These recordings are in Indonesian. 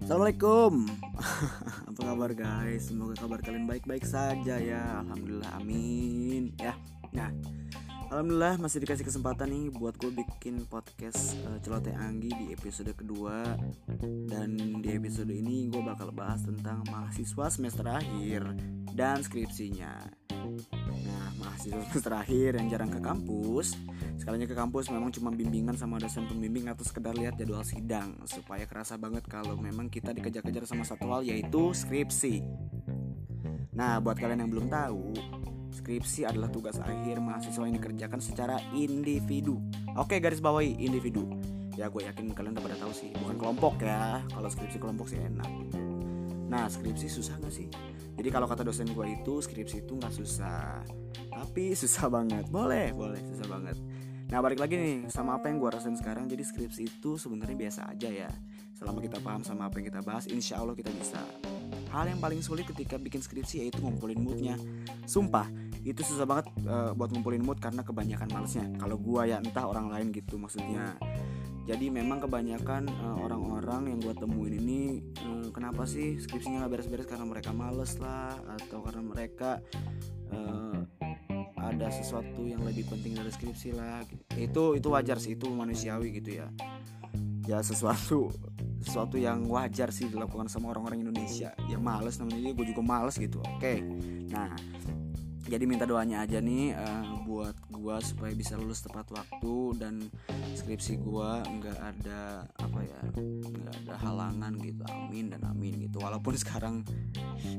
Assalamualaikum. Apa kabar guys? Semoga kabar kalian baik-baik saja ya. Alhamdulillah amin Ya. Nah Alhamdulillah masih dikasih kesempatan nih Buat gue bikin podcast uh, Celoteh Anggi di episode kedua. Dan di episode ini gue bakal bahas tentang mahasiswa semester akhir Dan skripsinya Nah mahasiswa semester akhir yang jarang ke kampus sekalinya ke kampus memang cuma bimbingan sama dosen pembimbing atau sekedar lihat jadwal sidang supaya kerasa banget kalau memang kita dikejar-kejar sama satu hal yaitu skripsi. Nah, buat kalian yang belum tahu, skripsi adalah tugas akhir mahasiswa yang dikerjakan secara individu. Oke, garis bawahi individu. Ya, gue yakin kalian udah pada tahu sih, bukan kelompok ya. Kalau skripsi kelompok sih enak. Nah, skripsi susah gak sih? Jadi kalau kata dosen gue itu skripsi itu nggak susah, tapi susah banget. Boleh, boleh, susah banget. Nah balik lagi nih sama apa yang gue rasain sekarang. Jadi skripsi itu sebenarnya biasa aja ya. Selama kita paham sama apa yang kita bahas Insya Allah kita bisa. Hal yang paling sulit ketika bikin skripsi yaitu ngumpulin moodnya. Sumpah itu susah banget uh, buat ngumpulin mood karena kebanyakan malesnya. Kalau gue ya entah orang lain gitu maksudnya. Jadi memang kebanyakan eh, orang-orang yang gue temuin ini uh, kenapa sih skripsinya nggak beres-beres? Karena mereka males lah atau karena mereka uh, ada sesuatu yang lebih penting dari skripsi lah itu itu wajar sih itu manusiawi gitu ya. Ya sesuatu sesuatu yang wajar sih dilakukan sama orang-orang Indonesia. Ya males namanya gue juga males gitu. Oke. Nah jadi minta doanya aja nih uh, buat gua supaya bisa lulus tepat waktu dan skripsi gua nggak ada apa ya nggak ada halangan gitu. Amin dan amin gitu. Walaupun sekarang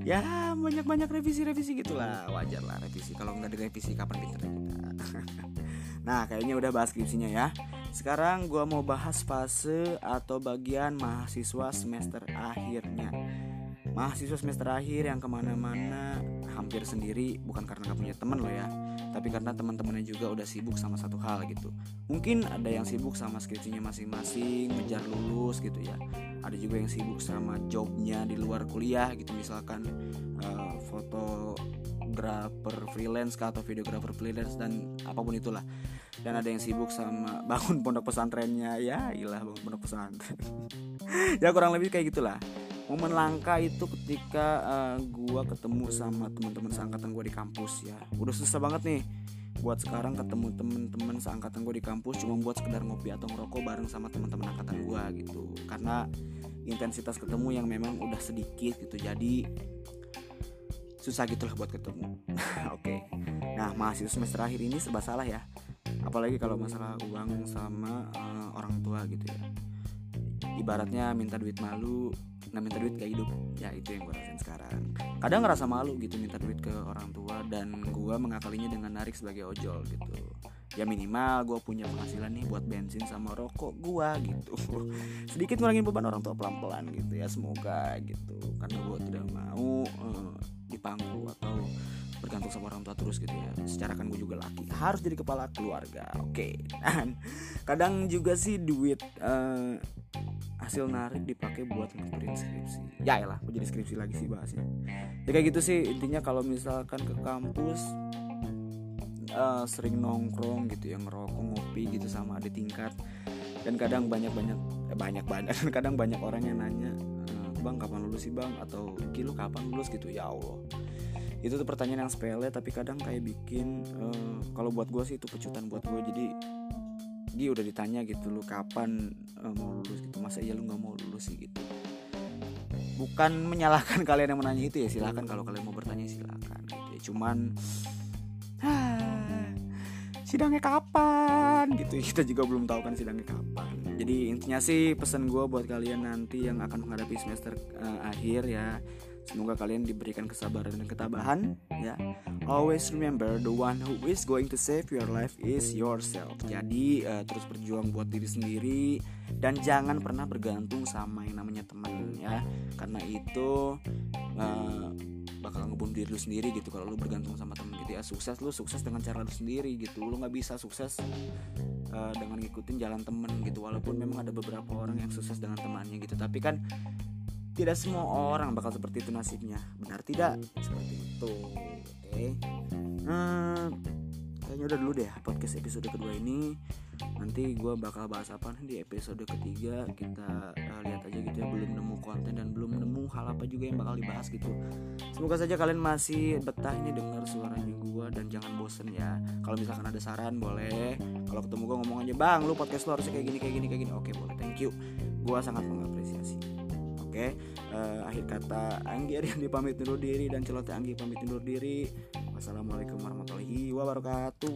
ya banyak banyak revisi revisi gitulah. Wajar lah revisi. Kalau nggak ada revisi kapan pinter kita? Nah kayaknya udah bahas skripsinya ya. Sekarang gua mau bahas fase atau bagian mahasiswa semester akhirnya mahasiswa semester akhir yang ke mana-mana. Hampir sendiri bukan karena gak punya teman loh ya. Tapi karena teman-temannya juga udah sibuk sama satu hal gitu. Mungkin ada yang sibuk sama skripsinya masing-masing ngejar lulus gitu ya. Ada juga yang sibuk sama jobnya di luar kuliah gitu. Misalkan uh, fotografer freelance kah atau videografer freelance dan apa pun itulah. Dan ada yang sibuk sama bangun pondok pesantrennya. Ya ilah bangun pondok pesantren. Ya kurang lebih kayak gitulah momen langka itu ketika uh, gua ketemu sama teman-teman seangkatan gua di kampus ya. Udah susah banget nih buat sekarang ketemu temen-temen seangkatan gue di kampus cuma buat sekedar ngopi atau ngerokok bareng sama teman-teman angkatan gue gitu. Karena intensitas ketemu yang memang udah sedikit gitu jadi susah gitulah buat ketemu. Oke. Okay. nah mahasiswa semester akhir ini serba salah ya. Apalagi kalau masalah uang sama uh, orang tua gitu ya. Ibaratnya minta duit malu nggak minta duit gak hidup. Ya itu yang gue rasain sekarang. Kadang ngerasa malu gitu minta duit ke orang tua dan gue mengakalinya dengan narik sebagai ojol gitu. Ya minimal gue punya penghasilan nih buat bensin sama rokok gue gitu. Sedikit ngurangin beban orang tua pelan pelan gitu ya semoga gitu. Karena gue tidak mau uh, dipangku atau bergantung sama orang tua terus gitu ya. Secara kan gue juga laki harus jadi kepala keluarga oke. Okay. dan kadang juga sih duit uh, hasil narik dipakai buat ngeprint skripsi. Ya elah gue jadi skripsi lagi sih bahasnya. Ya kayak gitu sih intinya kalau misalkan ke kampus uh, sering nongkrong gitu ya ngerokok ngopi gitu sama adik tingkat. Dan kadang banyak banyak eh, banyak banyak kadang banyak orang yang nanya eh, bang kapan lulus sih bang? Atau kilo kapan lulus? Gitu ya allah. Itu tuh pertanyaan yang sepele tapi kadang kayak bikin uh, kalau buat gue sih itu pecutan buat gue jadi dia udah ditanya gitu lu kapan uh, mau lulus gitu? Masa iya lu nggak mau lulus sih? Gitu. Bukan menyalahkan kalian yang menanya itu ya silahkan kalau kalian mau bertanya silahkan gitu ya. Cuman sidangnya kapan? Gitu. Kita juga belum tahu kan sidangnya kapan. Jadi intinya sih pesan gue buat kalian nanti yang akan menghadapi semester uh, akhir ya Semoga kalian diberikan kesabaran dan ketabahan ya. Always remember the one who is going to save your life is yourself. Jadi uh, terus berjuang buat diri sendiri dan jangan pernah bergantung sama yang namanya teman ya. Karena itu uh, bakal ngebunuh diri lu sendiri gitu kalau lu bergantung sama temen gitu ya sukses lu sukses dengan cara lu sendiri gitu lu nggak bisa sukses uh, dengan ngikutin jalan temen gitu walaupun memang ada beberapa orang yang sukses dengan temannya gitu tapi kan tidak semua orang bakal seperti itu nasibnya. Benar tidak? Seperti itu oke. Okay. kayaknya kayaknya udah dulu deh podcast episode kedua ini. Nanti gue bakal bahas apa nih di episode ketiga. Kita uh, lihat aja gitu ya belum nemu konten dan belum nemu hal apa juga yang bakal dibahas gitu. Semoga saja kalian masih betah ini dengar suaranya gue dan jangan bosen ya. Kalau misalkan ada saran boleh. Kalau ketemu gue ngomong aja bang lu podcast lu harusnya kayak gini kayak gini kayak gini. Oke boleh. Thank you. Gue sangat mengapresiasi oke uh, akhir kata Anggi Ariandi pamit undur diri dan celoteh Anggi pamit undur diri. Wassalamualaikum warahmatullahi wabarakatuh